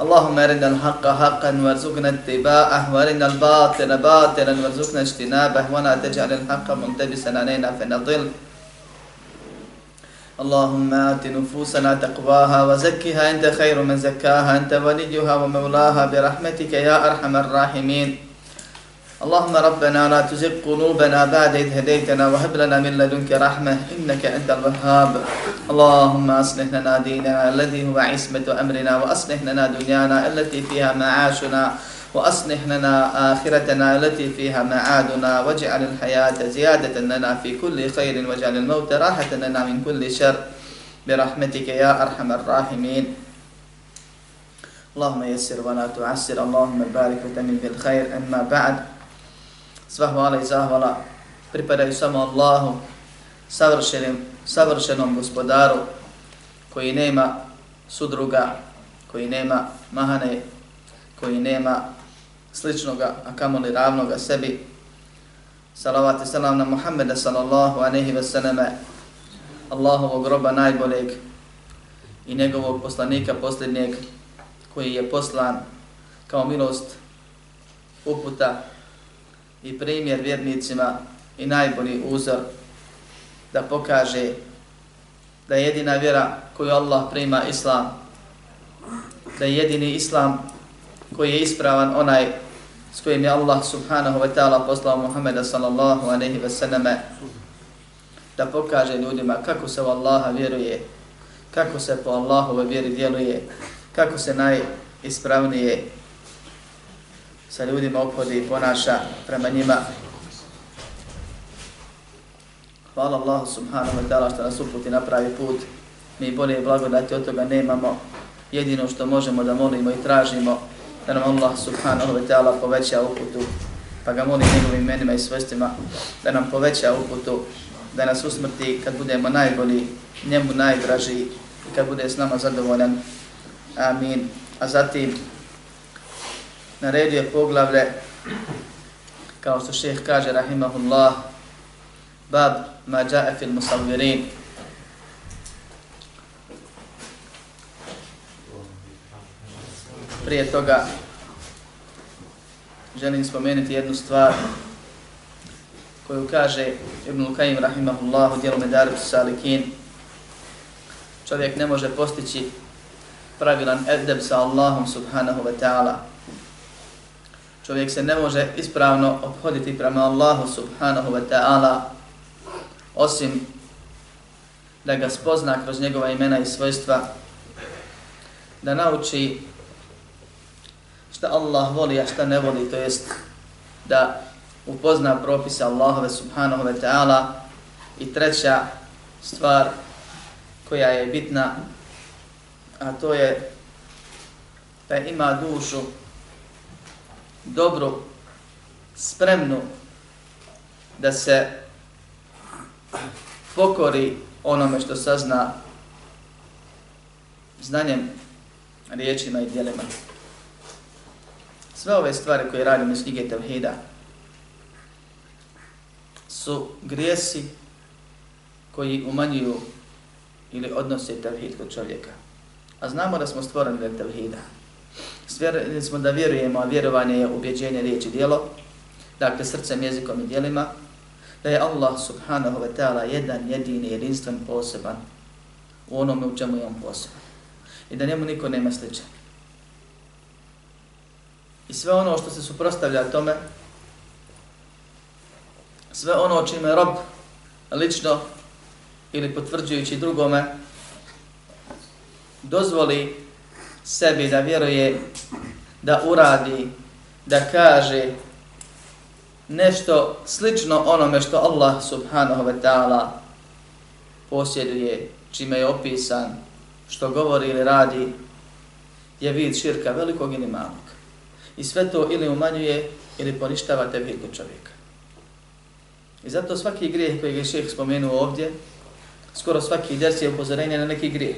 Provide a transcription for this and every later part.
اللهم أرنا الحق حقا وارزقنا اتباعه وأرنا الباطل باطلا وارزقنا اجتنابه ولا تجعل الحق ملتبسا علينا فنضل. اللهم آت نفوسنا تقواها وزكها أنت خير من زكاها أنت وليها ومولاها برحمتك يا أرحم الراحمين. اللهم ربنا لا تزغ قلوبنا بعد إذ هديتنا وهب لنا من لدنك رحمة إنك أنت الوهاب. اللهم أصلح لنا ديننا الذي هو عصمة أمرنا وأصلح لنا دنيانا التي فيها معاشنا وأصلح لنا آخرتنا التي فيها معادنا واجعل الحياة زيادة لنا في كل خير واجعل الموت راحة لنا من كل شر. برحمتك يا أرحم الراحمين. اللهم يسر ولا تعسر. اللهم بارك وتمن بالخير أما بعد Sva hvala i zahvala pripadaju samo Allahu, savršenim, savršenom gospodaru, koji nema sudruga, koji nema mahane, koji nema sličnoga, a kamoli ravnoga sebi. Salavat i salam na Muhammeda sallallahu anehi ve Allahovog groba najboljeg i njegovog poslanika posljednjeg, koji je poslan kao milost uputa i primjer vjernicima i najbolji uzor da pokaže da je jedina vjera koju Allah prima islam, da je jedini islam koji je ispravan onaj s kojim je Allah subhanahu wa ta'ala poslao Muhammeda sallallahu aleyhi ve sallame da pokaže ljudima kako se u Allaha vjeruje, kako se po Allahove vjeri djeluje, kako se najispravnije sa ljudima obhodi i ponaša prema njima. Hvala Allahu subhanahu wa ta'ala što nas uputi na pravi put. Mi bolje blagodati od toga nemamo. Jedino što možemo da molimo i tražimo da nam Allah subhanahu wa ta'ala poveća uputu. Pa ga molim njegovim imenima i svojstvima da nam poveća uputu, da nas usmrti kad budemo najbolji, njemu najdraži i kad bude s nama zadovoljan. Amin. A zatim naredio je poglavlje, kao što šeheh kaže, rahimahullah, bab ma jae fil musavirin. Prije toga želim spomenuti jednu stvar koju kaže Ibn Lukaim rahimahullahu djelu dijelu Medarib Salikin. Čovjek ne može postići pravilan edeb sa Allahom subhanahu wa ta'ala čovjek se ne može ispravno obhoditi prema Allahu subhanahu wa ta'ala osim da ga spozna kroz njegova imena i svojstva, da nauči šta Allah voli, a šta ne voli, to jest da upozna propise Allahove subhanahu wa ta'ala. I treća stvar koja je bitna, a to je da ima dušu dobro spremnu da se pokori onome što sazna znanjem, riječima i dijelima. Sve ove stvari koje radimo iz knjige Tevhida su grijesi koji umanjuju ili odnose Tevhid kod čovjeka. A znamo da smo stvoreni da Tevhida. Svjerili smo da vjerujemo, a vjerovanje je ubjeđenje riječi dijelo, dakle srcem, jezikom i dijelima, da je Allah subhanahu wa ta'ala jedan, jedini, jedinstven, poseban u onome u čemu je on poseban. I da njemu niko nema sliče. I sve ono što se suprostavlja tome, sve ono čime rob lično ili potvrđujući drugome dozvoli sebi da vjeruje, da uradi, da kaže nešto slično onome što Allah subhanahu wa ta'ala posjeduje, čime je opisan, što govori ili radi, je vid širka velikog ili malog. I sve to ili umanjuje ili poništava tevhid kod čovjeka. I zato svaki grijeh koji je šeheh spomenuo ovdje, skoro svaki ders je upozorenje na neki grijeh.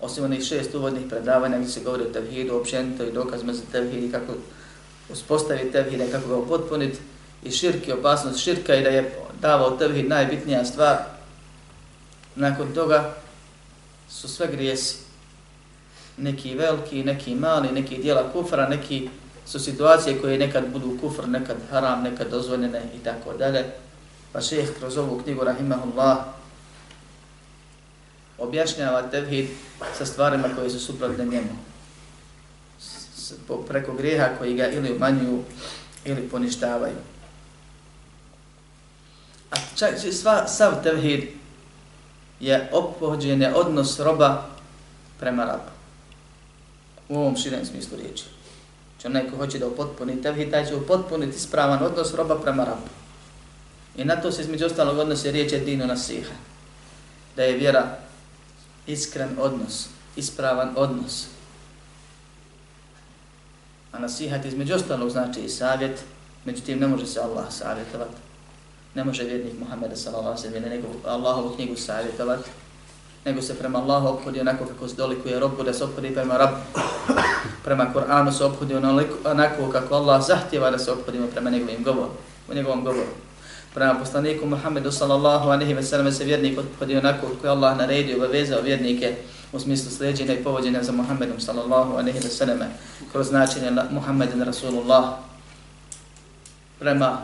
Osim onih šest uvodnih predavanja gdje se govori o tevhidu, općenito i dokazima za tevhid i kako uspostaviti tevhid i kako ga upotpuniti i širki, opasnost širka i da je davao tevhid najbitnija stvar. Nakon toga su sve grijesi. Neki veliki, neki mali, neki dijela kufra, neki su situacije koje nekad budu kufr, nekad haram, nekad dozvoljene i tako dalje. Pa šeheh kroz ovu knjigu, rahimahullah, objašnjava tevhid sa stvarima koje su suprotne njemu. S, preko grijeha koji ga ili umanjuju ili poništavaju. A čak sva, sav tevhid je opođenje odnos roba prema rabu. U ovom širem smislu riječi. Če onaj ko hoće da upotpuni tevhid, taj će upotpuniti spravan odnos roba prema rabu. I na to se između ostalog odnose riječ jedino nasiha. Da je vjera iskren odnos, ispravan odnos. A nasihat između ostalog znači i savjet, međutim ne može se Allah savjetovati. Ne može vjernik Muhammeda sallallahu alaihi wa sallam nego Allahovu knjigu savjetovati, nego se prema Allahu ophodi onako kako se dolikuje robu, da se ophodi prema rabu. Prema Kur'anu se ophodi onako kako Allah zahtjeva da se ophodimo prema njegovim govorom, u njegovom govoru prema poslaniku Muhammedu sallallahu alaihi ve sellem se vjernik odhodio onako kako je Allah naredio, obavezao vjernike u smislu sljeđenja i povođenja za Muhammedom sallallahu alaihi ve selleme kroz značenje Muhammeden Rasulullah. Prema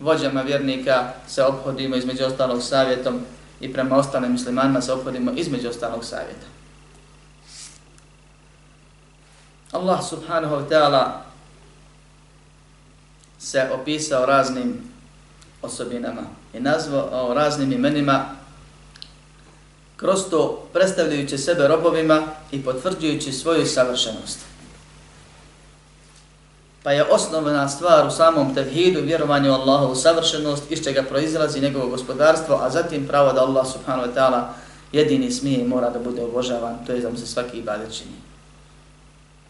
vođama vjernika se obhodimo između ostalog savjetom i prema ostalim muslimanima se obhodimo između ostalog savjeta. Allah subhanahu wa ta'ala se opisao raznim osobinama i nazvao raznim imenima kroz to predstavljajući sebe robovima i potvrđujući svoju savršenost. Pa je osnovna stvar u samom tevhidu vjerovanju Allahovu savršenost iz čega proizlazi njegovo gospodarstvo, a zatim pravo da Allah subhanahu wa ta'ala jedini smije i mora da bude obožavan, to je da mu se svaki ibadet čini.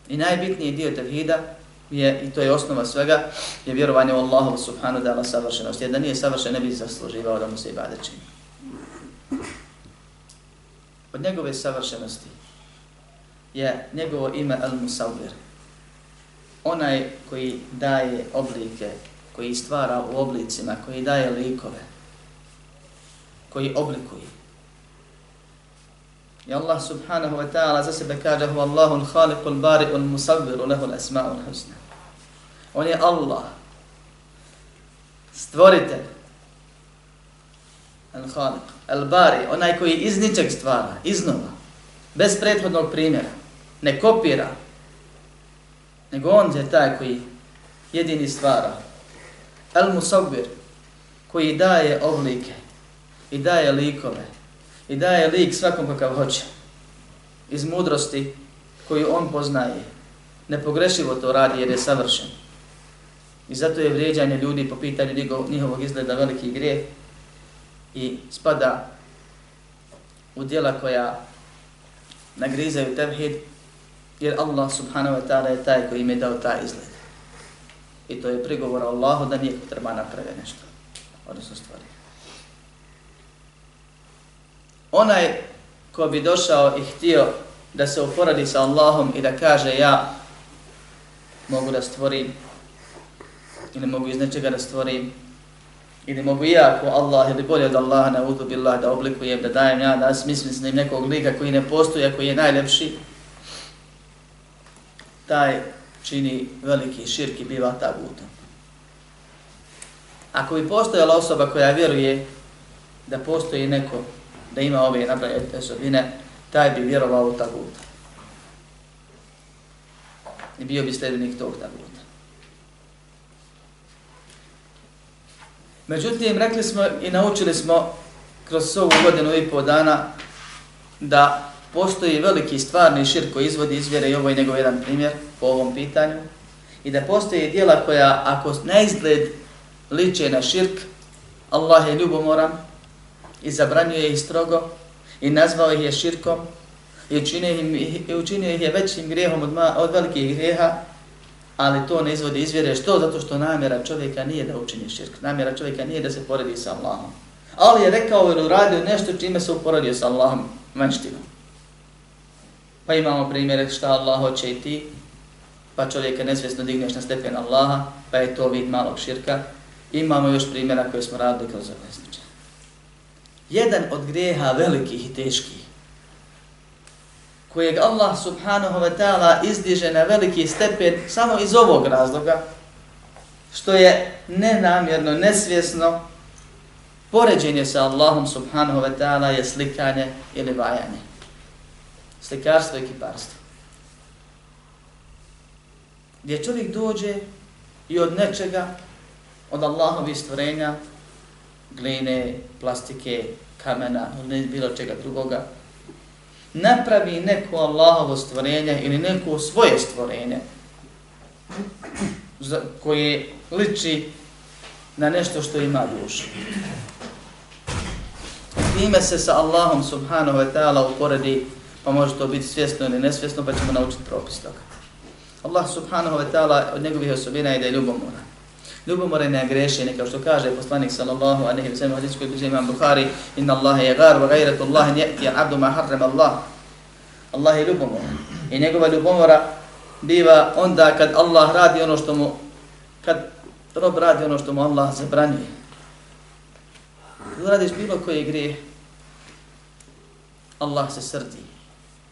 I najbitniji dio tevhida je, i to je osnova svega, je vjerovanje u Allahu subhanu dala savršenost. Jer da nije savršen, ne bi zasluživao da mu se ibade čini. Od njegove savršenosti je njegovo ime Al-Musawir. Onaj koji daje oblike, koji stvara u oblicima, koji daje likove, koji oblikuje. I Allah subhanahu wa ta'ala za sebe kaže Hu Allahu al-Khaliqu al-Bari'u al-Musawwiru lahu al-Asma'u al-Husna. On je Allah, stvoritelj, al-Khaliq, al-Bari, onaj koji iz ničeg stvara, iznova, bez prethodnog primjera, ne kopira, nego on je taj koji jedini stvara. Al-Musawwir, koji daje oblike i daje likove, i daje lik svakom kakav hoće. Iz mudrosti koju on poznaje. Nepogrešivo to radi jer je savršen. I zato je vrijeđanje ljudi po pitanju njihovog izgleda veliki grijeh i spada u dijela koja nagrizaju tevhid jer Allah subhanahu wa ta'ala je taj koji im je dao taj izgled. I to je prigovor Allahu da nije treba napraviti nešto. Odnosno stvari onaj ko bi došao i htio da se uporadi sa Allahom i da kaže ja mogu da stvorim ili mogu iz nečega da stvorim ili mogu ja ako Allah ili bolje od Allaha na udu billah da oblikujem, da dajem ja, da smislim s njim nekog lika koji ne postoji, koji je najlepši, taj čini veliki širki biva tabutom. Ako bi postojala osoba koja vjeruje da postoji neko da ima ove nabrajete osobine, taj bi vjerovao u taguta. I bio bi sljedbenik tog taguta. Međutim, rekli smo i naučili smo kroz ovu godinu i pol dana da postoji veliki stvarni šir koji izvodi iz vjere i ovo je njegov jedan primjer po ovom pitanju i da postoji dijela koja ako na izgled liče na širk, Allah je ljubomoran, i zabranjuje ih strogo i nazvao ih je širkom i učinio, im, i učinio ih je većim grijehom od, ma, od velikih grijeha, ali to ne izvodi izvjere. Što? Zato što namjera čovjeka nije da učini širk. Namjera čovjeka nije da se poredi sa Allahom. Ali je rekao ili uradio nešto čime se uporedio sa Allahom vanštinom. Pa imamo primjere šta Allah hoće i ti, pa čovjeka nesvjesno digneš na stepen Allaha, pa je to vid malog širka. Imamo još primjera koje smo radili kroz ove. Jedan od grijeha velikih i teških, kojeg Allah subhanahu wa ta'ala izdiže na veliki stepen samo iz ovog razloga, što je nenamjerno, nesvjesno, poređenje sa Allahom subhanahu wa ta'ala je slikanje ili vajanje. Slikarstvo i kiparstvo. Gdje čovjek dođe i od nečega, od Allahovi stvorenja, gline, plastike, kamena, ili bilo čega drugoga, napravi neko Allahovo stvorenje ili neko svoje stvorenje koje liči na nešto što ima dušu. Time se sa Allahom subhanahu wa ta'ala uporedi, pa može to biti svjesno ili nesvjesno, pa ćemo naučiti propis toga. Allah subhanahu wa ta'ala od njegovih osobina je da je ljubomoran ljubomore ne greši, neka što kaže poslanik sallallahu alejhi ve sellem hadis koji imam Buhari, inna Allahe je gar, wa gajratu Allahe njeti yati abdu ma harrama Allah. Allah je ljubomor. I njegova ljubomora biva onda kad Allah radi ono što mu kad rob radi ono što mu Allah zabranjuje. Kad radiš bilo koji grijeh, Allah se srdi.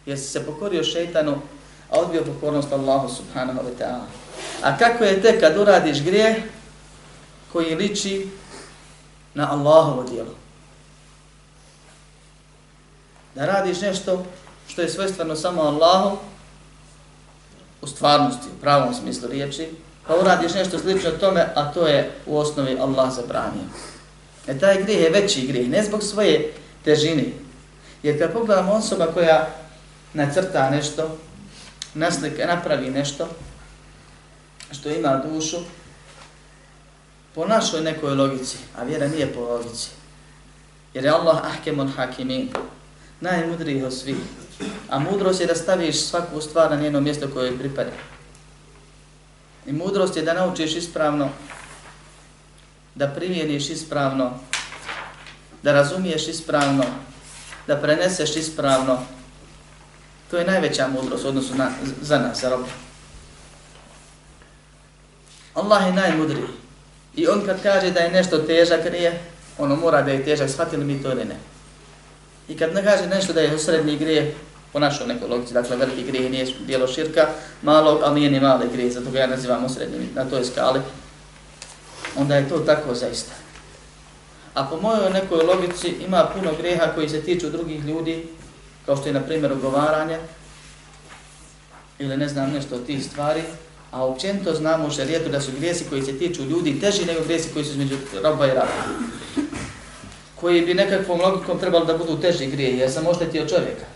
Jer se pokorio šeitanu, a odbio pokornost Allahu subhanahu wa ta'ala. A kako je te kad uradiš grijeh, koji liči na Allahovo djelo. Da radiš nešto što je svojstveno samo Allahu, u stvarnosti, u pravom smislu riječi, pa uradiš nešto slično tome, a to je u osnovi Allah zabranio. E taj grijeh je veći grijeh, ne zbog svoje težine. Jer kad pogledamo osoba koja nacrta nešto, naslika, napravi nešto, što ima dušu, po našoj nekoj logici, a vjera nije po logici. Jer je Allah ahkemun hakimin, najmudriji od svih. A mudrost je da staviš svaku stvar na njeno mjesto koje joj pripada. I mudrost je da naučiš ispravno, da primjeniš ispravno, da razumiješ ispravno, da preneseš ispravno. To je najveća mudrost odnosu na, za nas, za robu. Allah je najmudriji. I on kad kaže da je nešto težak grije, ono mora da je težak, shvatili mi to ili ne. I kad ne kaže nešto da je srednji grije, po našoj nekoj logici, dakle veliki grije nije dijelo širka, malo, ali nije ni mali grije, zato ga ja nazivam srednjim na toj skali, onda je to tako zaista. A po mojoj nekoj logici ima puno greha koji se tiču drugih ljudi, kao što je na primjer ogovaranje, ili ne znam nešto od tih stvari, A općenito znamo u šarijetu da su grijesi koji se tiču ljudi teži nego grijesi koji su između roba i raba. Koji bi nekakvom logikom trebali da budu teži grije, jer sam oštetio čovjeka.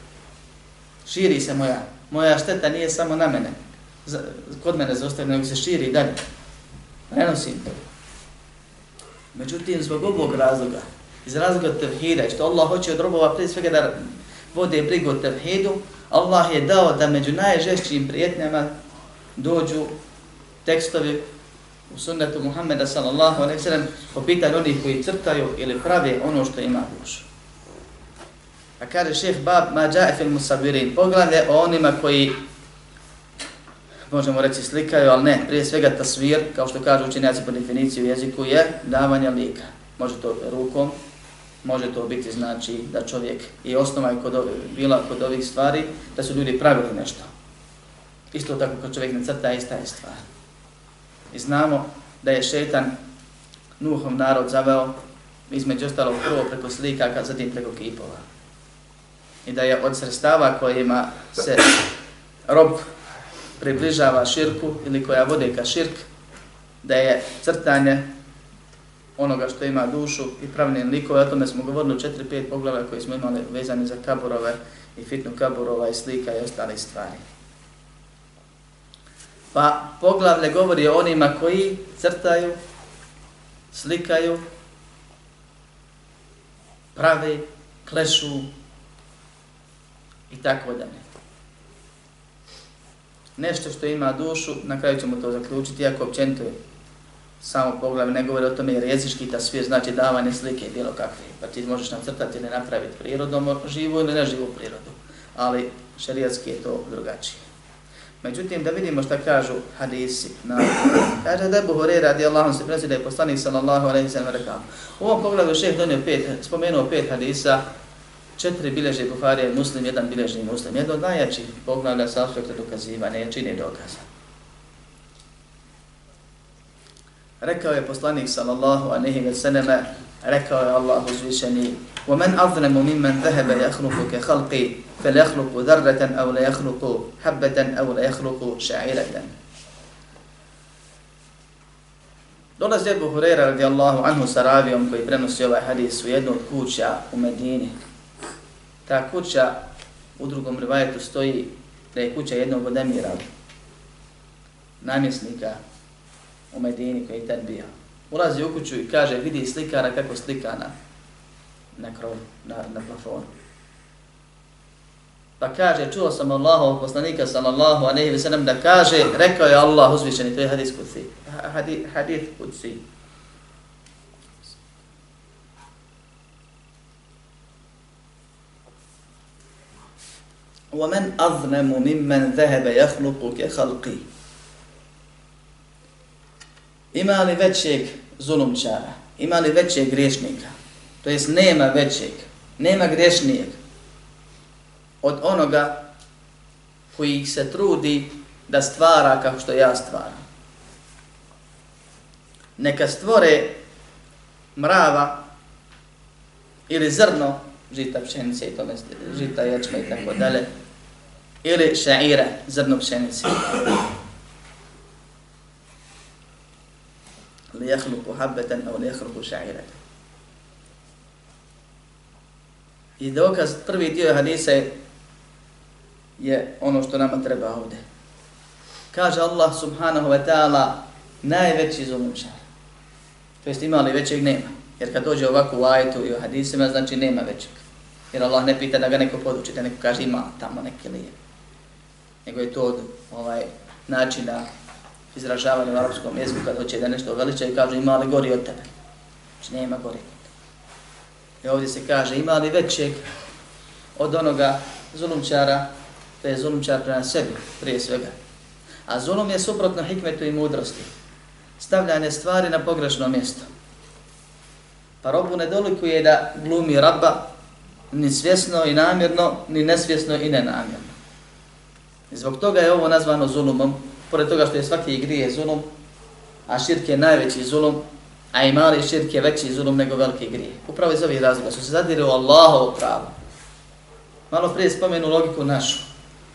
Širi se moja. Moja šteta nije samo na mene. Kod mene zostaje, nego se širi i dalje. Prenosim to. Međutim, zbog ovog razloga, iz razloga tevhida, što Allah hoće od robova prije svega da vode brigu o tevhidu, Allah je dao da među najžešćim prijetnjama dođu tekstovi u sunnetu Muhammeda sallallahu alaihi sallam po pitanju onih koji crtaju ili prave ono što ima dušu. A kaže šef Bab Mađae fil Musabirin, poglavlje o onima koji možemo reći slikaju, ali ne, prije svega tasvir, kao što kažu učenjaci po definiciji u jeziku, je davanje lika. Može to rukom, može to biti znači da čovjek i osnova je kod ovih, bila kod ovih stvari, da su ljudi pravili nešto. Isto tako kad čovjek ne crta, ista je stvar. I znamo da je šetan Nuhom narod zaveo između ostalog prvo preko slika, kad zatim preko kipova. I da je od sredstava kojima se rob približava širku ili koja vode ka širk, da je crtanje onoga što ima dušu i pravne likove. O tome smo govorili u 4-5 poglava koje smo imali vezane za kaburove i fitnu kaburova i slika i ostale stvari. Pa poglavlje govori o onima koji crtaju, slikaju, prave, klešu i tako dalje. nešto što ima dušu, na kraju ćemo to zaključiti, iako općenito je samo poglavlje ne govori o tome jer jezički ta svije znači davanje slike bilo kakve. Pa ti možeš nacrtati ili napraviti prirodom živu ili neživu prirodu. Ali šerijatski je to drugačije. Međutim, da vidimo šta kažu hadisi. Na, kaže da je Buhari radi Allahom se presi da je poslanik sallallahu alaihi sallam rekao. U ovom pogledu šeh donio pet, spomenuo pet hadisa, četiri bileže Buharije muslim, jedan biležni muslim. Jedno od najjačih poglavlja sa aspekta dokazivanja, čini dokaza. Rekao je poslanik sallallahu alaihi sallam, rekao je Allah uzvišeni, وَمَنْ أَظْلَمُ مِمَّنْ ذَهَبَ يَخْلُقُ كَخَلْقِ فَلْيَخْلُقُ ذَرَّةً أَوْ لَيَخْلُقُ حَبَّةً أَوْ لَيَخْلُقُ شَعِيرَةً Dolazi Ebu Hurera radijallahu anhu sa ravijom koji prenosi ovaj hadis u jednu od kuća u Medini. Ta kuća u drugom rivajetu stoji da je kuća jednog od emira, namjesnika u Medini koji je tad bio. Ulazi u kuću i kaže, vidi slikara kako slika na, na krov, na, na plafonu. Pa kaže, čuo sam Allahov poslanika sallallahu aleyhi ve sellem da kaže, rekao je Allah uzvišeni, to je hadis kutsi, hadis, hadis kutsi. وَمَنْ أَظْنَمُ مِمَّنْ ذَهَبَ يَخْلُقُ كَخَلْقِي Ima li većeg zulumčara? Ima li većeg griješnika? To jest nema većeg, nema griješnijeg od onoga koji se trudi da stvara kao što ja stvaram. Neka stvore mrava ili zrno žita pšenice i tome žita ječme i tako dalje ili šaira zrno pšenice li jahluku habbetan au li jahluku ša'iran. I dokaz, prvi dio hadisa je, je ono što nama treba ovdje. Kaže Allah subhanahu wa ta'ala najveći zulumčar. To jest ima li većeg nema. Jer kad dođe ovako u ajetu i u hadisima, znači nema većeg. Jer Allah ne pita da ga neko poduči, da neko kaže ima tamo neki lije. Nego je to od ovaj, načina izražavanje u arapskom jeziku kad hoće da nešto veliča i kaže ima li gori od tebe. Znači nema gori od. I ovdje se kaže ima li većeg od onoga zulumčara, to je zulumčar prema sebi prije svega. A zulum je suprotno hikmetu i mudrosti. Stavljanje stvari na pogrešno mjesto. Pa robu ne dolikuje da glumi rabba ni svjesno i namjerno, ni nesvjesno i nenamjerno. I zbog toga je ovo nazvano zulumom, pored toga što je svaki grije zulum, a širk je najveći zulum, a i mali širk je veći zulum nego veliki grije. Upravo iz ovih razloga su se zadire u Allahovo pravo. Malo prije spomenu logiku našu.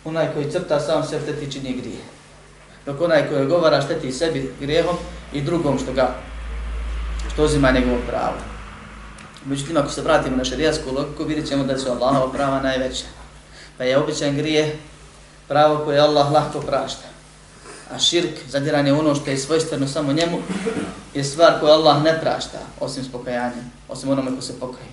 Onaj koji crta sam se šteti čini grije. Dok onaj koji govara šteti sebi grijehom i drugom što ga što uzima njegovo pravo. Međutim, ako se vratimo na šarijasku logiku, vidjet ćemo da su Allahova prava najveća. Pa je običan grije pravo koje Allah lahko prašta a širk, zadiranje ono što je svojstveno samo njemu, je stvar koju Allah ne prašta, osim s pokajanjem, osim onome ko se pokaje.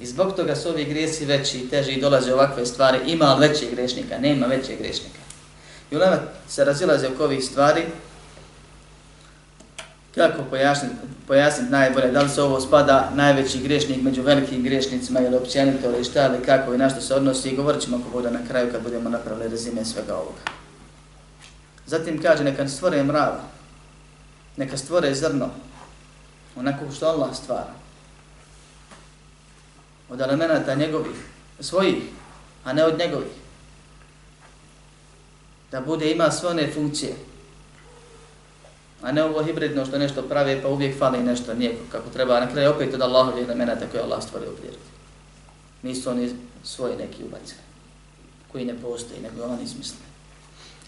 I zbog toga su ovi grijesi veći i teži i dolaze ovakve stvari, ima li grešnika, nema većih grešnika. I ulema se razilaze oko ovih stvari, kako pojasniti, pojasniti najbolje, da li se ovo spada najveći grešnik među velikim grešnicima ili općenito ili šta ili kako i na što se odnosi i govorit ćemo ako bude na kraju kad budemo napravili rezime svega ovoga. Zatim kaže neka stvore mrava, neka stvore zrno, onako što Allah stvara. Od elemenata njegovih, svojih, a ne od njegovih. Da bude ima sve one funkcije. A ne ovo hibridno što nešto pravi pa uvijek fali nešto, nije kako treba. Na kraju opet od Allahovih elemenata koje Allah stvori u prirodi. Nisu oni svoji neki ubacili, koji ne postoji, nego oni smisleni.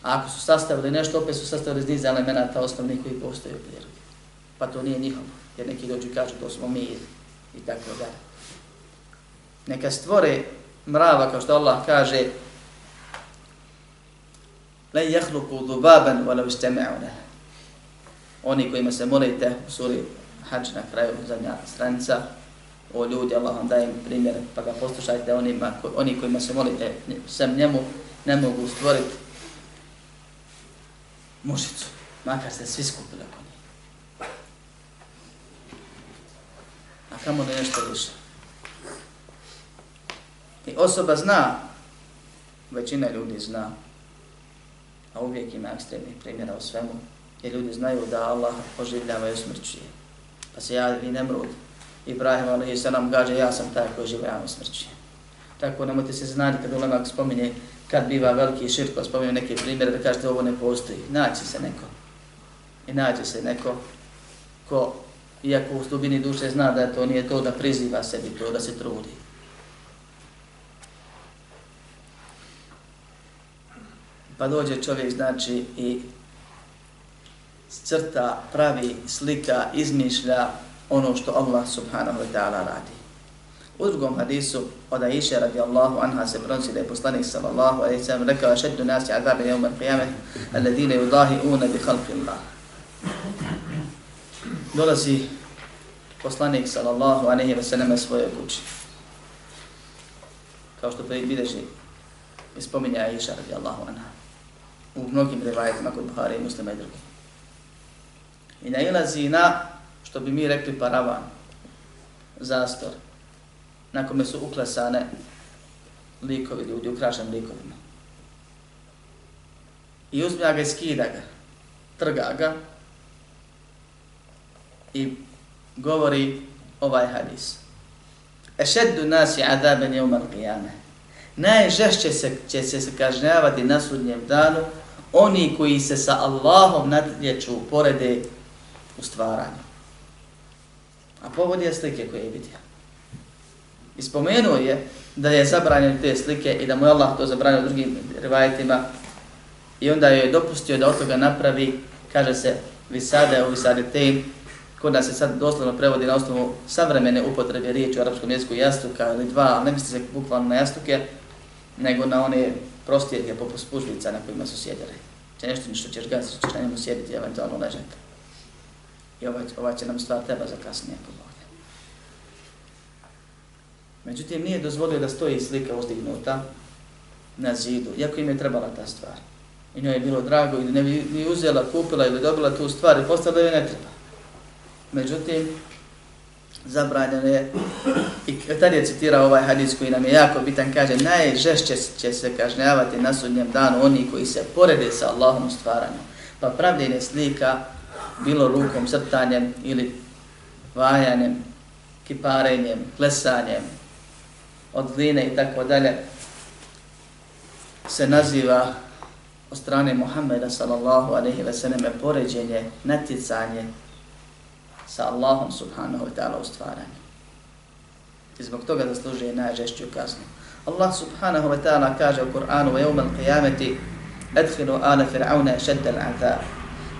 A ako su sastavili nešto, opet su sastavili iz niza elemenata osnovnih koji postoje u prirodi. Pa to nije njihovo, jer neki dođu i kažu to smo mi i tako da. Neka stvore mrava, kao što Allah kaže, Le jahluku dubaban wala isteme'une. Oni kojima se molite u suri Hajj na kraju, zadnja stranica, o ljudi, Allah vam daje primjer, pa ga poslušajte onima, oni kojima se molite, sam njemu ne mogu stvoriti mužicu, makar se svi skupili oko nje. A kamo da nešto više? I osoba zna, većina ljudi zna, a uvijek ima ekstremnih primjera u svemu, jer ljudi znaju da Allah oživljava i osmrćuje. Pa se javi Nemrud, Ibrahim alaihi sallam gađa, ja sam taj koji živa i osmrćuje. Tako nemojte se znati kad ulemak spominje kad biva veliki širk, pa spomenu neke primjere da kažete ovo ne postoji. Naći se neko. I naći se neko ko, iako u stubini duše zna da to nije to da priziva sebi to, da se trudi. Pa dođe čovjek, znači, i crta, pravi, slika, izmišlja ono što Allah subhanahu wa ta'ala radi. U drugom hadisu od Aisha radijallahu anha se pronosi da je poslanik sallallahu alaihi sallam rekao šeddu nasi azabe jevma qiyame alladine yudahi una bi khalqi Allah. Dolazi poslanik sallallahu alaihi wa sallam svoje kući. Kao što prvi i spominja Aisha radijallahu anha u mnogim rivajetima kod Buhari i muslima i drugi. I nailazi na, što bi mi rekli, paravan, zastor, na kome su uklesane likovi ljudi, ukrašen likovima. I uzmija ga i skida ga, trga ga i govori ovaj hadis. Ešeddu nasi adaben je umar qiyame. Najžešće se, će se kažnjavati na sudnjem danu oni koji se sa Allahom nadlječu porede u stvaranju. A povod je slike koje je vidio. I spomenuo je da je zabranjen te slike i da mu je Allah to zabranio u drugim rivajetima i onda je dopustio da od toga napravi, kaže se, visade u visade te, kod nas se sad doslovno prevodi na osnovu savremene upotrebe riječi u arapskom jeziku jastuka ili dva, ali ne misli se bukvalno na jastuke, nego na one prostije poput spužvica na kojima su sjedili. Če nešto što ćeš gaziti, ćeš na njemu sjediti, eventualno ležati. I ova, ova će nam stvar treba za kasnije ako Međutim, nije dozvolio da stoji slika uzdignuta na zidu, iako im je trebala ta stvar. I njoj je bilo drago i ne bi ni uzela, kupila ili dobila tu stvar i postala da joj ne treba. Međutim, zabranjeno je, i tad je citirao ovaj hadis koji nam je jako bitan, kaže, najžešće će se kažnjavati na sudnjem danu oni koji se porede sa Allahom stvaranjem. Pa pravljenje slika, bilo rukom, crtanjem ili vajanjem, kiparenjem, plesanjem, od gline i tako dalje, se naziva od strane Muhammeda sallallahu alaihi ve selleme poređenje, naticanje sa Allahom subhanahu wa ta'ala u stvaranju. I zbog toga zaslužuje najžešću kaznu. Allah subhanahu wa ta'ala kaže u Kur'anu u jevme al-qiyameti Edhilu ala fir'auna šedda azab.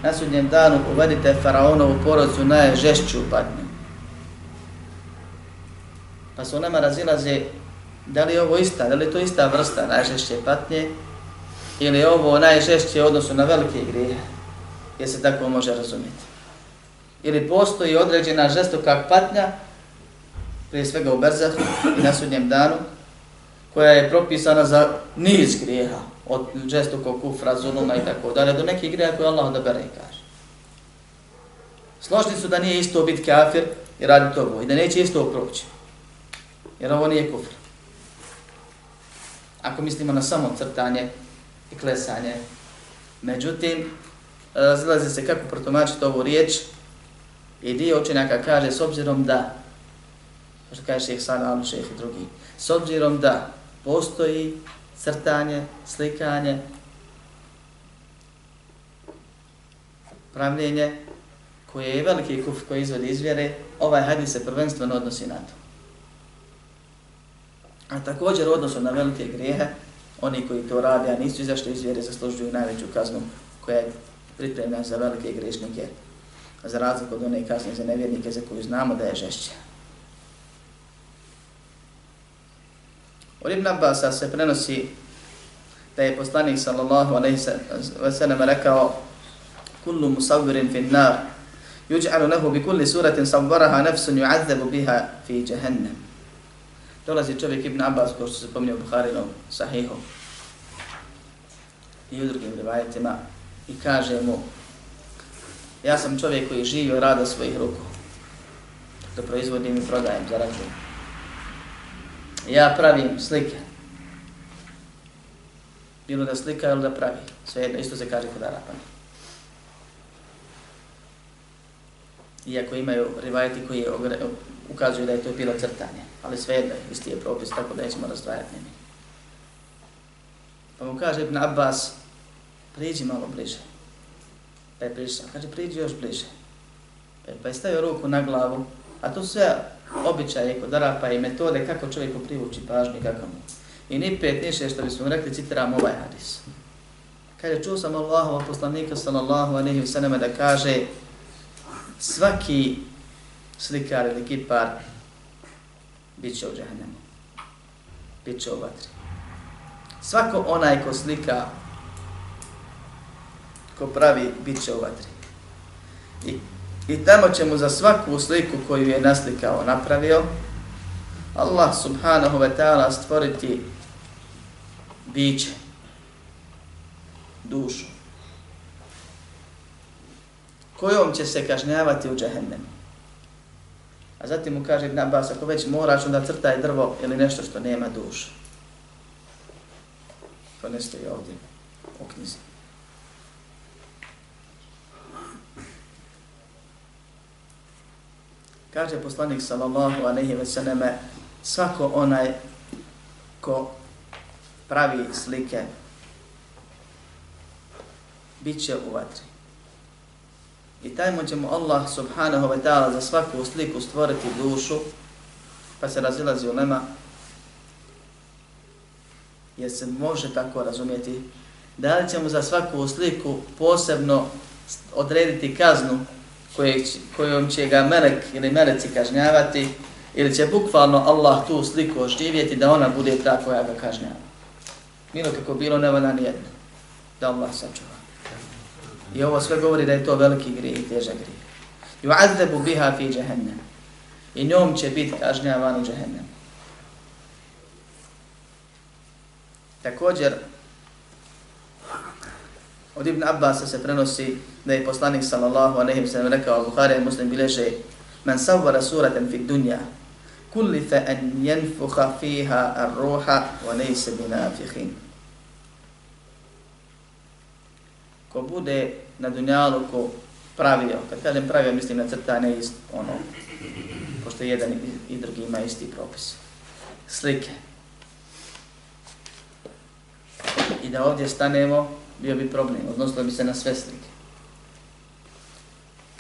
Na sudnjem danu uvedite faraonovu porodcu najžešću patnju. Pa su nama razilaze da li je ovo ista, da li je to ista vrsta najžešće patnje ili je ovo najžešće odnosu na velike grije, jer se tako može razumjeti. Ili postoji određena žestoka patnja, prije svega u Berzahu i na sudnjem danu, koja je propisana za niz grijeha, od žestokog kufra, zuluma i tako dalje, do nekih grijeha koje Allah odabere i kaže. Složni su da nije isto biti kafir i raditi ovo i da neće isto proći. Jer ovo nije kufr ako mislimo na samo crtanje i klesanje. Međutim, razilazi se kako protumačiti ovu riječ i dio učenjaka kaže s obzirom da, što kaže šeheh Sada, Alu šeheh i drugi, s obzirom da postoji crtanje, slikanje, pravljenje, koje je veliki kuf koji izvodi izvjere, ovaj hadis se prvenstveno odnosi na to. A također odnosno na velike grijehe, oni koji to rade, a nisu izašli iz vjere, zaslužuju najveću kaznu koja je pripremljena za velike grešnike, za razliku od one kazne za nevjernike za koju znamo da je žešća. Od Ibn Abbasa se prenosi da je poslanik sallallahu alaihi wa sallam rekao kullu musavvirin fin nar yuj'alu lahu bi kulli suratin savvaraha nafsun yu'azzabu biha fi jahannam dolazi čovjek Ibn Abbas, kao što se pominje u Buharinom Sahihom i u drugim rivajetima, i kaže mu ja sam čovjek koji živi od rada svojih ruku da proizvodim i prodajem, zarađujem. Ja pravim slike. Bilo da slika ili da pravi. Sve jedno, isto se kaže kod Arapana. Iako imaju rivajeti koji ukazuju da je to bilo crtanje. Ali svejedno isti je propis, tako da nećemo razdvajati njemi. Pa mu kaže Ibn Abbas, priđi malo bliže. Pa je prišao, kaže, priđi još bliže. Pa je stavio ruku na glavu, a to sve običaje kod Arapa i metode kako čovjeku privući pažnju kako mu. I ni pet, ni šest, što bismo rekli, citiram ovaj hadis. Kaže, čuo sam Allahova poslanika sallallahu alaihi wa sallam da kaže svaki slikar ili kipar bit će u džahnemu. Bit će u vatri. Svako onaj ko slika, ko pravi, bit će u vatri. I, I tamo će mu za svaku sliku koju je naslikao, napravio, Allah subhanahu wa ta'ala stvoriti biće, dušu, kojom će se kažnjavati u džahennemu. A zatim mu kaže Ibn Abbas, ako već moraš onda crtaj drvo ili nešto što nema dušu. To ne stoji ovdje u knjizi. Kaže poslanik sallallahu alejhi ve selleme svako onaj ko pravi slike biće u vatri. I taj mu će mu Allah subhanahu wa ta'ala za svaku sliku stvoriti dušu, pa se razilazi u lema, jer se može tako razumjeti, da li će mu za svaku sliku posebno odrediti kaznu koje, kojom će ga melek ili meleci kažnjavati, ili će bukvalno Allah tu sliku oživjeti da ona bude ta koja ga kažnjava. Milo kako bilo, ne valja nijedno. Da Allah sačuva. I ovo sve govori da je to veliki grijeh i težak grijeh. Ju'adzebu biha fi džehennem. I njom će biti kažnjavan u džehennem. Također, od Ibn Abbas se prenosi da je poslanik sallallahu alejhi ve sellem rekao Buhari Muslim bileže men sawwara suratan fi dunya kullifa an yanfukha fiha ar-ruha wa laysa binafikhin ko bude na dunjalu ko pravio, kad kažem pravio, mislim na crtane ist, ono, pošto jedan i drugi ima isti propis. Slike. I da ovdje stanemo, bio bi problem, odnosno bi se na sve slike.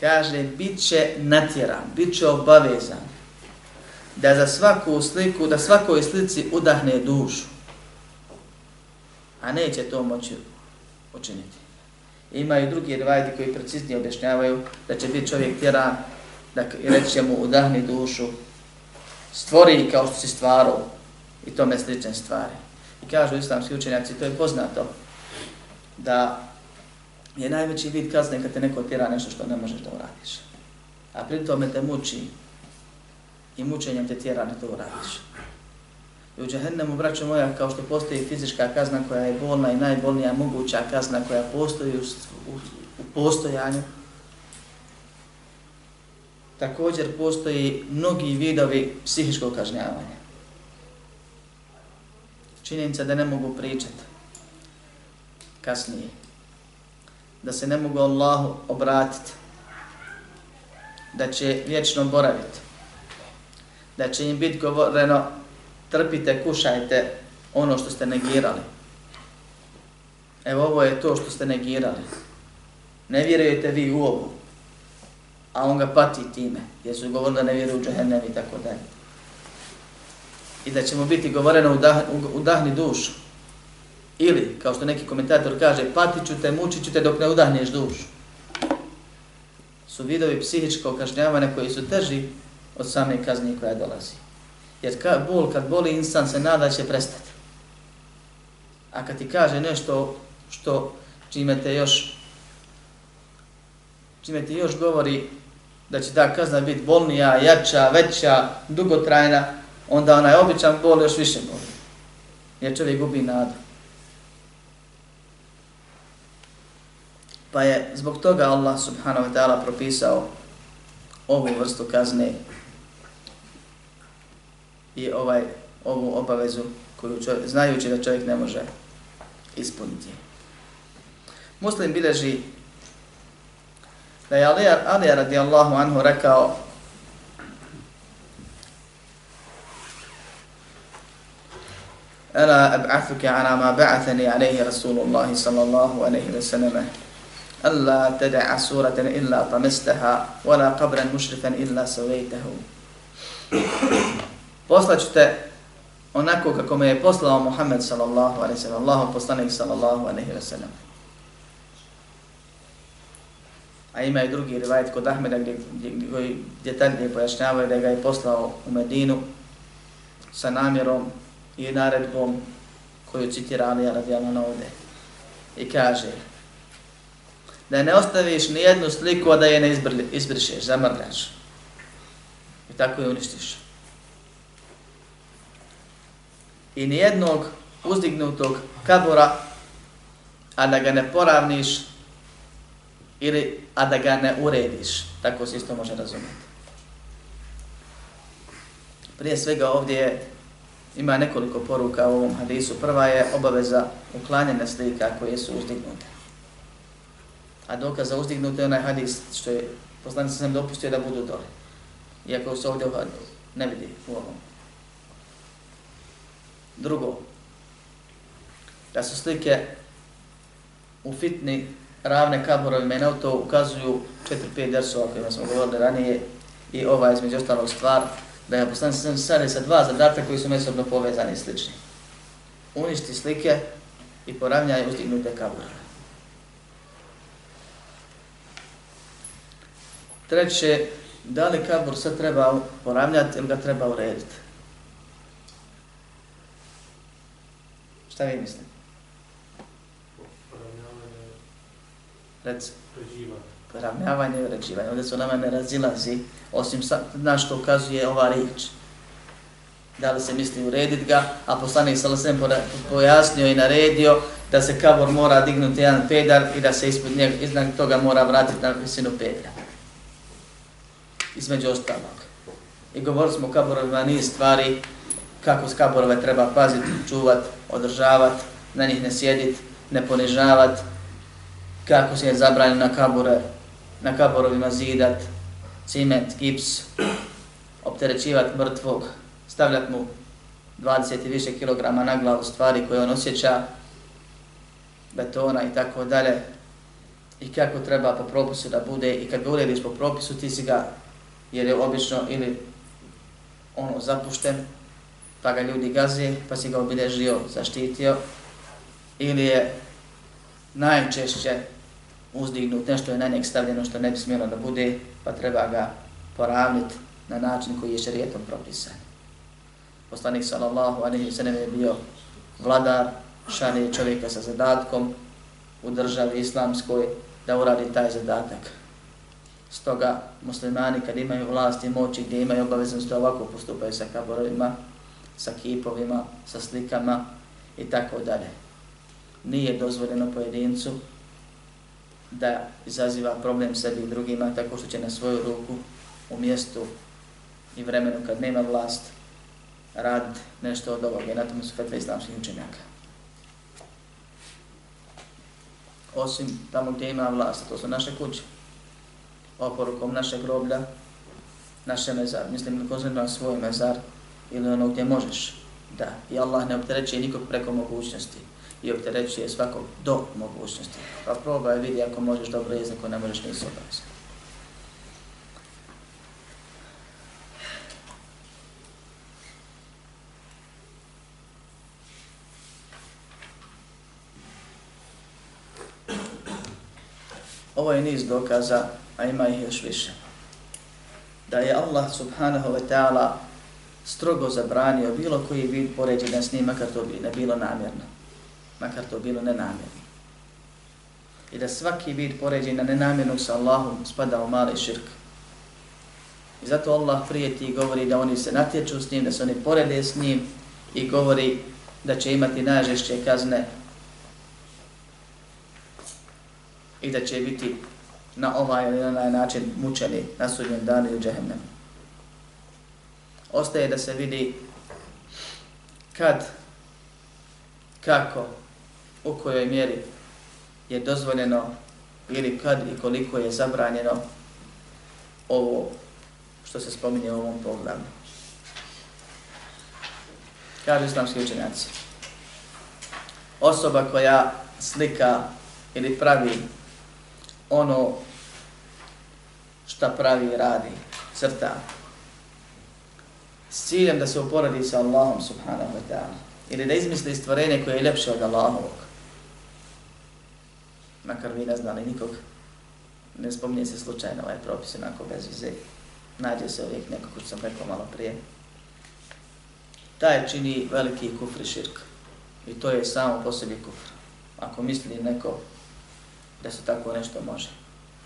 Kaže, bit će natjeran, bit će obavezan da za svaku sliku, da svakoj slici udahne dušu. A neće to moći učiniti. Ima i drugi rivajdi koji preciznije objašnjavaju da će biti čovjek tjeran, da reći mu udahni dušu, stvori kao što si stvarao i tome slične stvari. I kažu islamski učenjaci, to je poznato, da je najveći vid kazne kad te neko tjera nešto što ne možeš da uradiš. A pri tome te muči i mučenjem te tjera da to uradiš. I u džahennemu, braćo moja, kao što postoji fizička kazna koja je bolna i najbolnija moguća kazna koja postoji u, u, u postojanju, također postoji mnogi vidovi psihičkog kažnjavanja. Činjenica da ne mogu pričati kasnije. Da se ne mogu Allahu obratiti. Da će vječno boraviti. Da će im biti govoreno trpite, kušajte ono što ste negirali. Evo ovo je to što ste negirali. Ne vjerujete vi u ovo. A on ga pati time. Jer su govorili da ne vjeruju u džahennem i tako dalje. I da će mu biti govoreno udahni dušu. Ili, kao što neki komentator kaže, patit ću te, mučit ću te dok ne udahneš dušu. Su vidovi psihičkog kažnjavanja koji su teži od same kazni koja dolazi. Jer ka, bol, kad boli insan, se nada će prestati. A kad ti kaže nešto što čime te još čime ti još govori da će ta kazna biti bolnija, jača, veća, dugotrajna, onda onaj običan bol još više boli. Jer čovjek gubi nadu. Pa je zbog toga Allah subhanahu wa ta'ala propisao ovu vrstu kazne i ovaj ovu obavezu koju čovjek, znajući da čovjek ne može ispuniti. Muslim bileži da je Alija, Alija radijallahu anhu rekao ألا أبعثك على ما بعثني عليه رسول الله صلى الله عليه وسلم ألا تدع سورة إلا طمستها ولا قبرا مشرفا إلا Poslaću te onako kako me je poslao Muhammed sallallahu alaihi sallam, Allahom poslanik sallallahu alaihi sallam. A ima i drugi rivajet kod Ahmeda gdje, gdje, gdje detaljnije pojašnjavaju da ga je poslao u Medinu sa namjerom i naredbom koju citira Alija radijalno na ovde. I kaže da ne ostaviš ni jednu sliku, a da je ne izbrli, izbrišeš, zamrljaš. I tako je uništiš. I nijednog uzdignutog kabura, a da ga ne poravniš, ili a da ga ne urediš. Tako se isto može razumjeti. Prije svega ovdje ima nekoliko poruka u ovom hadisu. Prva je obaveza uklanjanja slika koje su uzdignute. A dokaz za uzdignute je onaj hadis što je poslanic sam dopustio da budu dole. Iako se ovdje ne vidi u ovom. Drugo, da su slike u fitni ravne kaborovima i na to ukazuju 4-5 dersova kojima smo govorili ranije i ova između ostalog stvar, da je poslanik sam sari sa dva zadatka koji su mesobno povezani i slični. Uništi slike i poravnjaj uzdignute kaborove. Treće, da li kabor sad treba poravnjati ili ga treba urediti? Šta vi mislite? Reci. Poravnjavanje i uređivanje. Ovdje su nama ne razilazi osim sa, na što ukazuje ova riječ. Da li se misli urediti ga, a poslanik sa lasem pojasnio i naredio da se kabor mora dignuti jedan pedal i da se ispod njega, iznad toga mora vratiti na visinu pedala. Između ostalog. I govorili smo o kaborovima niz stvari kako skaborove treba paziti, čuvati, održavati, na njih ne sjediti, ne ponižavati, kako se je zabranjeno na kabore, na kaborovima zidat, ciment, gips, opterećivati mrtvog, stavljati mu 20 i više kilograma na glavu stvari koje on osjeća, betona i tako dalje, i kako treba po propisu da bude, i kad ga urediš po propisu, ti si ga, jer je obično ili ono zapušten, pa ga ljudi gazi, pa si ga obilježio, zaštitio, ili je najčešće uzdignut, nešto je na njeg stavljeno što ne bi smjelo da bude, pa treba ga poravniti na način koji je šarijetom propisan. Poslanik sallallahu alaihi sallam je bio vladar, šalje čovjeka sa zadatkom u državi islamskoj da uradi taj zadatak. Stoga muslimani kad imaju vlast i moći gdje imaju obaveznost da ovako postupaju sa kaborovima, sa kipovima, sa slikama i tako dalje. Nije dozvoljeno pojedincu da izaziva problem sebi i drugima tako što će na svoju ruku u mjestu i vremenu kad nema vlast rad nešto od ovoga i na tomu su fetve islamskih učenjaka. Osim tamo gdje ima vlast, to su naše kuće, oporukom naše groblja, naše mezar, mislim na konzumira svoj mezar ili ono gdje možeš, da. I Allah ne opterećuje nikog preko mogućnosti i opterećuje svakog do mogućnosti. Pa probaj vidi ako možeš dobro jezik, ako ne možeš nisu obavezno. Ovo je niz dokaza, a ima ih još više. Da je Allah subhanahu wa ta'ala strogo zabranio bilo koji vid poređenja s njim, makar to bi ne bilo namjerno makar to bilo nenamjerno. I da svaki vid poređenja nenamjernog sa Allahom spada u mali širk. I zato Allah prijeti i govori da oni se natječu s njim, da se oni porede s njim i govori da će imati najžešće kazne i da će biti na ovaj ili na onaj način mučeni na sudnjem danu i u džehennemu. Ostaje da se vidi kad, kako, u kojoj mjeri je dozvoljeno ili kad i koliko je zabranjeno ovo što se spominje u ovom pogledu. Kažu islamski učenjaci. Osoba koja slika ili pravi ono šta pravi i radi, crta, s ciljem da se uporadi sa Allahom subhanahu wa ta'ala ili da izmisli stvorenje koje je ljepše od Allahovog. Makar vi ne znali nikog, ne spominje se slučajno ovaj propis onako bez vize. Nađe se uvijek neko ko sam rekao malo prije. Taj čini veliki kufr i širk. I to je samo po sebi kufr. Ako misli neko da se tako nešto može.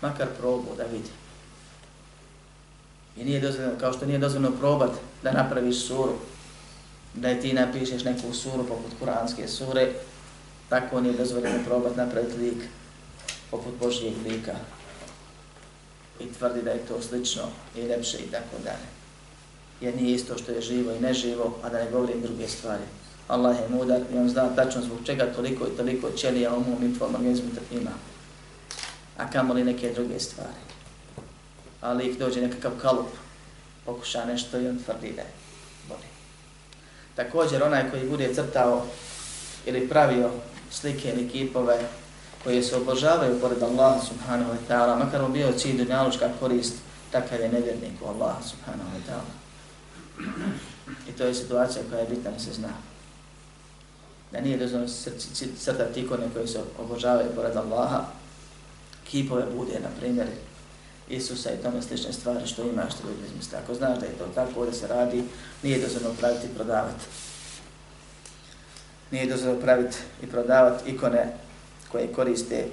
Makar probu da vidi. I nije dozvoljeno, kao što nije dozvoljeno probat da napraviš suru, da ti napišeš neku suru poput kuranske sure, tako nije dozvoljeno probat napraviti lik poput Božijeg lika i tvrdi da je to slično i lepše i tako dalje. Jer nije isto što je živo i neživo, a da ne govorim druge stvari. Allah je mudar i on zna tačno zbog čega toliko i toliko ćelija u mom i tvojom organizmu ima. A kamoli neke druge stvari ali ih dođe nekakav kalup, pokuša nešto i on tvrdi da je boli. Također onaj koji bude crtao ili pravio slike ili kipove koje se obožavaju pored Allaha subhanahu wa ta'ala, makar mu bio cilj dunjalučka korist, takav je nevjernik u Allaha subhanahu wa ta'ala. I to je situacija koja je bitna da se zna. Da nije dozvoljeno crtati ikone koje se obožavaju pored Allaha, kipove bude, na primjer, Isusa i tome slične stvari što imaš što ljudi izmisli. Ako znaš da je to tako da se radi, nije dozvoljeno praviti i prodavati. Nije dozvoljeno praviti i prodavati ikone koje koriste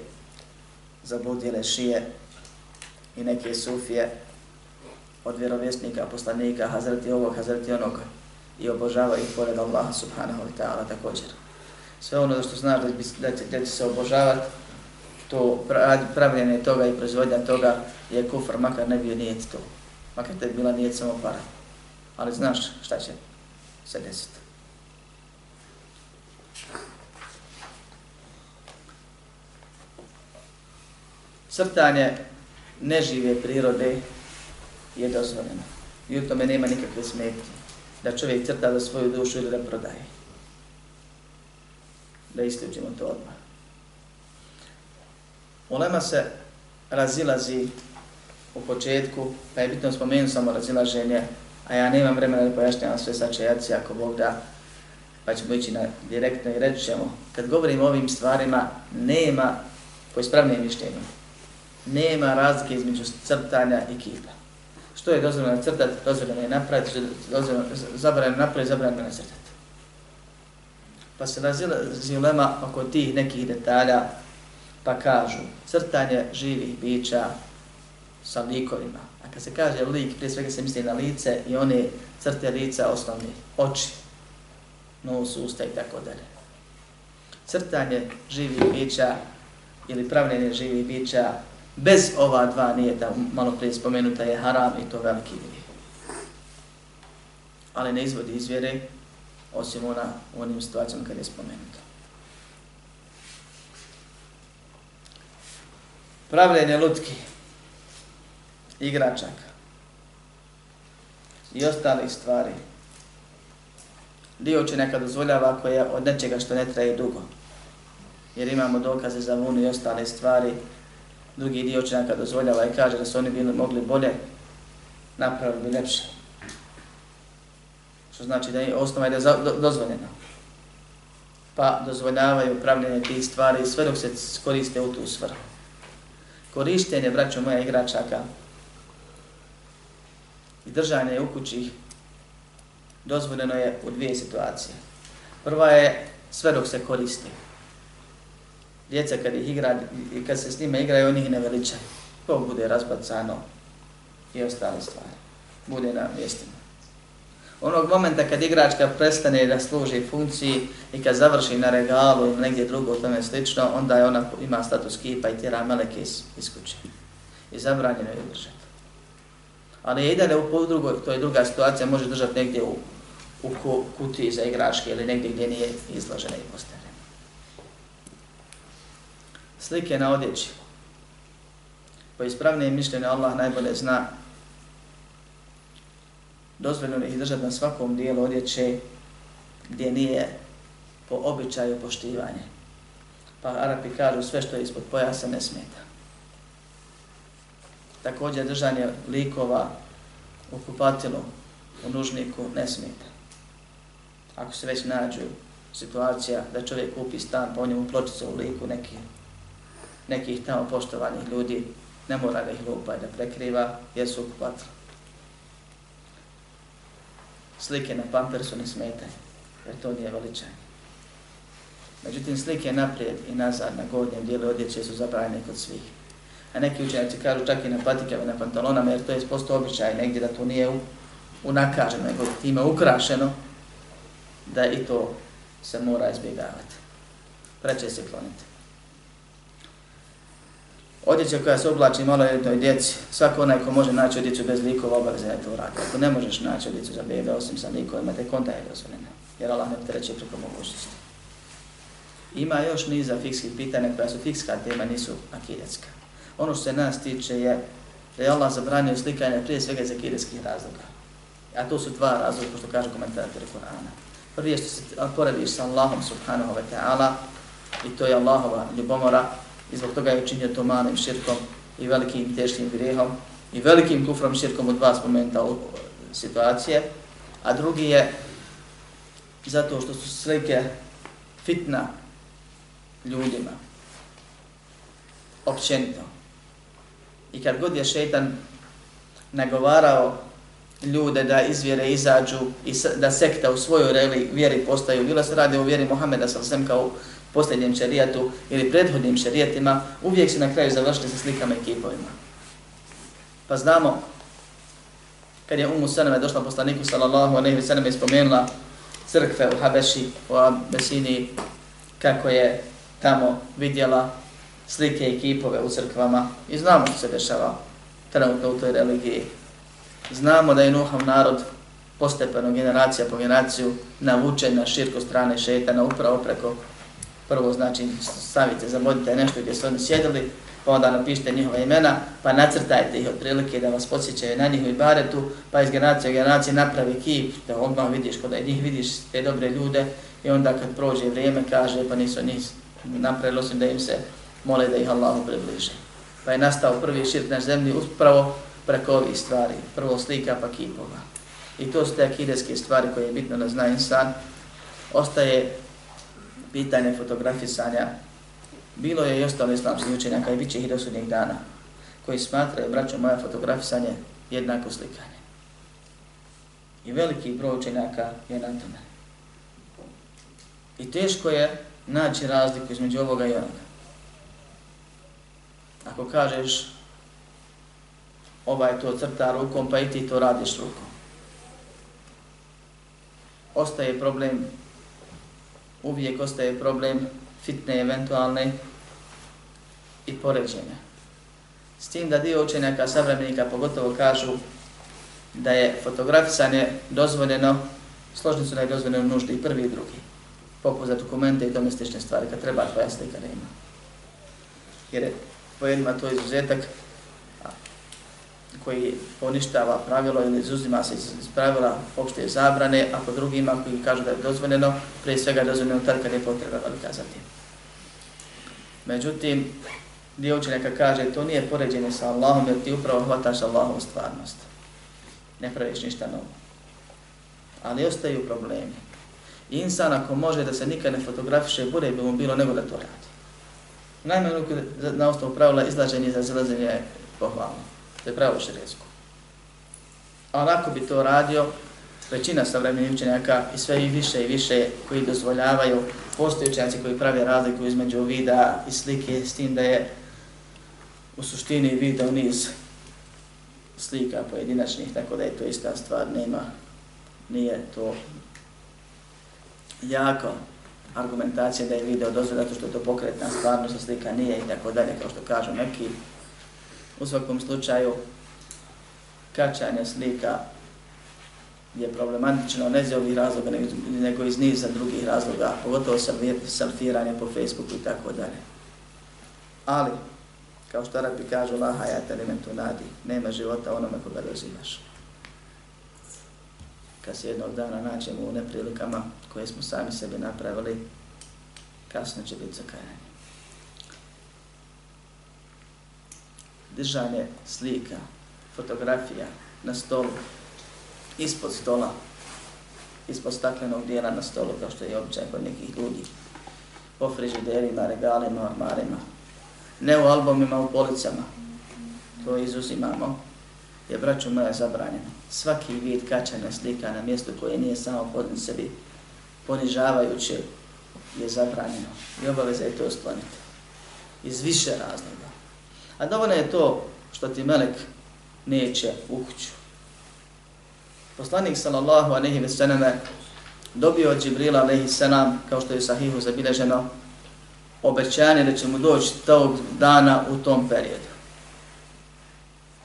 za bludjele šije i neke sufije od vjerovjesnika, poslanika, hazreti ovog, hazreti onog i obožava ih pored Allaha subhanahu wa ta'ala također. Sve ono što znaš da, da, će, da će se obožavati, to pravljenje toga i proizvodnja toga je kufr, makar ne bio nijet to. Makar te bila nijet samo para. Ali znaš šta će se desiti. Crtanje nežive prirode je dozvoljeno. I u tome nema nikakve smetnje. Da čovjek crta za svoju dušu ili da prodaje. Da isključimo to odmah. Ulema se razilazi u početku, pa je bitno spomenuti samo razilaženje, a ja nemam vremena da pojašnjam sve sačajaci ako Bog da, pa ćemo ići na direktno i reći ćemo, kad govorim o ovim stvarima, nema, po ispravnijem mišljenju, nema razlike između crtanja i kipa. Što je dozvoljeno crtati, dozvoljeno je napraviti, dozvoljeno, zabranjeno napraviti, zabranjeno je crtati. Pa se razilazi ulema oko tih nekih detalja, pa kažu crtanje živih bića sa likovima. A kad se kaže lik, prije svega se misli na lice i one crte lica osnovni, oči, nos, usta i tako dalje. Crtanje živih bića ili pravljenje živih bića bez ova dva nijeta, malo prije spomenuta je haram i to veliki grijeh. Ali ne izvodi izvjere, osim ona u onim situacijama kad je spomenuta. pravljenje lutki, igračaka i ostalih stvari. Dio će nekad dozvoljava ako je od nečega što ne traje dugo. Jer imamo dokaze za vunu i ostale stvari. Drugi dio će nekad dozvoljava i kaže da su oni bili mogli bolje, napravili bi lepše. Što znači da je osnova je da dozvoljena. Pa dozvoljavaju upravljanje tih stvari sve dok se koriste u tu svrhu korištenje, braćo moja, igračaka i držanje u kući dozvoljeno je u dvije situacije. Prva je sve dok se koristi. Djeca kad ih igra i kad se s njima igraju, oni ih ne veličaju. To bude razbacano i ostale stvari. Bude na mjestima. Onog momenta kad igračka prestane da služi funkciji i kad završi na regalu ili negdje drugo tome slično, onda je ona ima status kipa i tjera meleke iz, iz kuće. I zabranjeno je držanje. Ali je i dalje u drugoj, to je druga situacija, može držati negdje u, u kutiji za igračke ili negdje gdje nije izložena i postavljena. Slike na odjeći. Po ispravnije mišljenje Allah najbolje zna dozvoljeno ih držati na svakom dijelu odjeće gdje nije po običaju poštivanje. Pa Arapi kažu sve što je ispod pojasa ne smeta. Također držanje likova u kupatilu, u nužniku ne smeta. Ako se već nađu situacija da čovjek kupi stan, pa po njemu pločicu u liku neki, nekih tamo poštovanih ljudi, ne mora da ih lupa i da prekriva, jer su kupatili. slike na pampersu ne smetaju, jer to nije veličanje. Međutim, slike naprijed i nazad na godnjem dijelu odjeće su zabranjene kod svih. A neki učenjaci kažu čak i na patikama, na pantalonama, jer to je posto običaj negdje da to nije u, unakaženo, nego time ukrašeno, da i to se mora izbjegavati. Preče se kloniti. Odjeća koja se oblači maloljetnoj djeci, svako onaj ko može naći odjeću bez likova obaveza je to radi. Ako ne možeš naći odjeću za bebe osim sa likovima, tek onda je dozvoljena, jer Allah ne treće preko mogućnosti. Ima još niza fikskih pitanja koja su fikska tema, nisu akidetska. Ono što se nas tiče je da je Allah zabranio slikanje prije svega iz akideskih razloga. A to su dva razloga, što kaže komentator Kur'ana. Prvi je što se porediš sa Allahom subhanahu wa ta'ala i to je Allahova ljubomora i zbog toga je učinio to malim širkom i velikim teškim grijehom i velikim kufrom širkom u dva spomenta situacije, a drugi je zato što su slike fitna ljudima, općenito. I kad god je šeitan nagovarao ljude da izvjere izađu i da sekta u svojoj vjeri postaju, bila se radi o vjeri Mohameda sam kao posljednjem šarijatu ili prethodnim šarijatima, uvijek se na kraju završili sa slikama i kipovima. Pa znamo, kad je Umu Saname došla poslaniku sallallahu alaihi wa sallam i spomenula crkve u Habeši, u Abesini, kako je tamo vidjela slike i kipove u crkvama i znamo što se dešava trenutno u toj religiji. Znamo da je Nuhov narod postepeno generacija po generaciju navučen na širko strane šetana upravo preko prvo znači stavite, zamodite nešto gdje su oni sjedili, pa onda napišite njihova imena, pa nacrtajte ih otprilike da vas podsjećaju na njihovi baretu, pa iz generacije u generacije napravi kip, da odmah vidiš kod njih vidiš te dobre ljude i onda kad prođe vrijeme kaže pa nisu njih napravili osim da im se mole da ih Allahu približe. Pa je nastao prvi širk na zemlji upravo preko ovih stvari, prvo slika pa kipova. I to su te akideske stvari koje je bitno da zna insan. Ostaje pitanje fotografisanja, bilo je i ostalo islamskih učenjaka i bit će ih do sudnjeg dana, koji smatraju, braćo moja, fotografisanje jednako slikanje. I veliki broj učenjaka je na tome. I teško je naći razliku između ovoga i onoga. Ako kažeš ovaj to crta rukom, pa i ti to radiš rukom. Ostaje problem uvijek ostaje problem fitne eventualne i poređenja. S tim da dio učenjaka savremenika pogotovo kažu da je fotografisanje dozvoljeno, složni su da je dozvoljeno nužda i prvi i drugi. Poput za dokumente i domestične stvari, kad treba tvoja slika da. Jer je po jednima to izuzetak, koji poništava pravilo ili izuzima se iz pravila opšte zabrane, a po drugima koji kažu da je dozvoljeno, prije svega je dozvoljeno tad kad je potreba velika za tim. Međutim, dio učenjaka kaže to nije poređenje sa Allahom jer ti upravo hvataš Allahom stvarnost. Ne praviš ništa novo. Ali ostaju problemi. Insan ako može da se nikad ne fotografiše, bude bi mu bilo nego da to radi. Najmanje na osnovu pravila izlaženje za zalazenje je pohvalno. To je pravo šarijetsko. A onako bi to radio većina savremenih učenjaka i sve i više i više koji dozvoljavaju postoji učenjaci koji prave razliku između vida i slike s tim da je u suštini video niz slika pojedinačnih, tako da je to ista stvar, nema nije to jako argumentacija da je video dozvo zato što je to pokretna stvarnost, slika nije i tako dalje, kao što kažu neki. U svakom slučaju, kačanje slika je problematično ne iz ovih razloga, nego iz niza drugih razloga, pogotovo salfiranje po Facebooku i tako dalje. Ali, kao što Arabi kažu, laha ja te elementu nadi, nema života onome koga dozimaš. Kad se jednog dana nađemo u neprilikama koje smo sami sebi napravili, kasno će biti zakajanje. Držanje slika, fotografija na stolu, ispod stola, ispod staklenog dijela na stolu, kao što je običaj kod nekih ljudi, po frižiderima, regalima, marima, ne u albumima, u policama, to izuzimamo, je braćo moja zabranjeno. Svaki vid kačanja slika na mjestu koje nije samo pod sebi ponižavajuće je zabranjeno i obaveza je to skloniti. Iz više razloga. A dovoljno je to što ti melek neće u kuću. Poslanik sallallahu alejhi ve selleme dobio od Džibrila alejhi selam kao što je sahihu zabilježeno obećanje da će mu doći tog dana u tom periodu.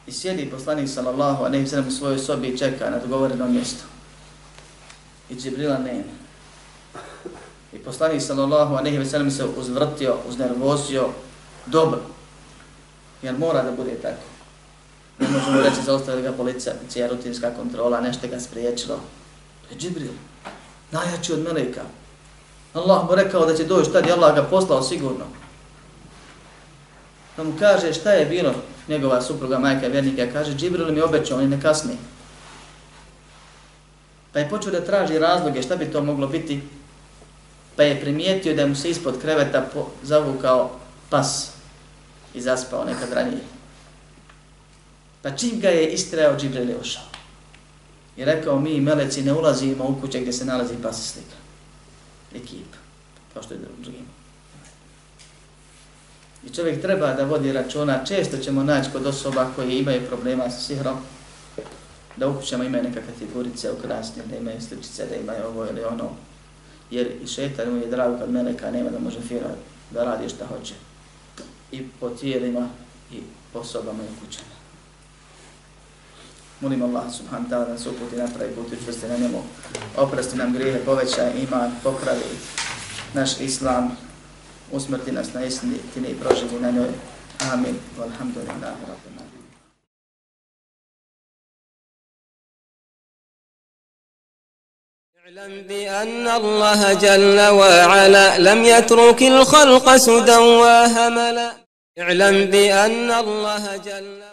I sjedi poslanik sallallahu alejhi ve sellem u svojoj sobi i čeka na dogovoreno mjesto. I Džibrila nema. I poslanik sallallahu alejhi ve sellem se uzvrtio, uznervozio dobro. Jer mora da bude tako. Ne možemo reći zaustavili ga policija, cija rutinska kontrola, nešto ga spriječilo. To je Džibril, najjači od meleka. Allah mu rekao da će doći tad i Allah ga poslao sigurno. Da mu kaže šta je bilo njegova supruga, majka vjernika, kaže Džibril mi obećao, on ne kasni. Pa je počeo da traži razloge šta bi to moglo biti, pa je primijetio da mu se ispod kreveta zavukao pas i zaspao nekad ranije. Pa čim ga je istrajao, Džibril je ušao. I rekao, mi meleci ne ulazimo u kuće gdje se nalazi pas slika. Ekip, kao što je drugim. I čovjek treba da vodi računa, često ćemo naći kod osoba koji imaju problema sa sihrom, da u kućama imaju nekakve figurice ukrasne, da imaju sličice, da imaju ovo ili ono. Jer i šetan mu je drago kad meleka nema da može fira da radi šta hoće. I po tijelima i po sobama i kućama. Molim Allah subhanahu wa ta'ala da nas uputi na pravi put učvrsti na njemu, oprosti nam grijehe, poveća iman, popravi naš islam, usmrti nas na istini i proživi na njoj. Amin. Alhamdulillah. اعلم بأن الله جل وعلا لم يترك الخلق سدى وهملا اعلم بأن الله جل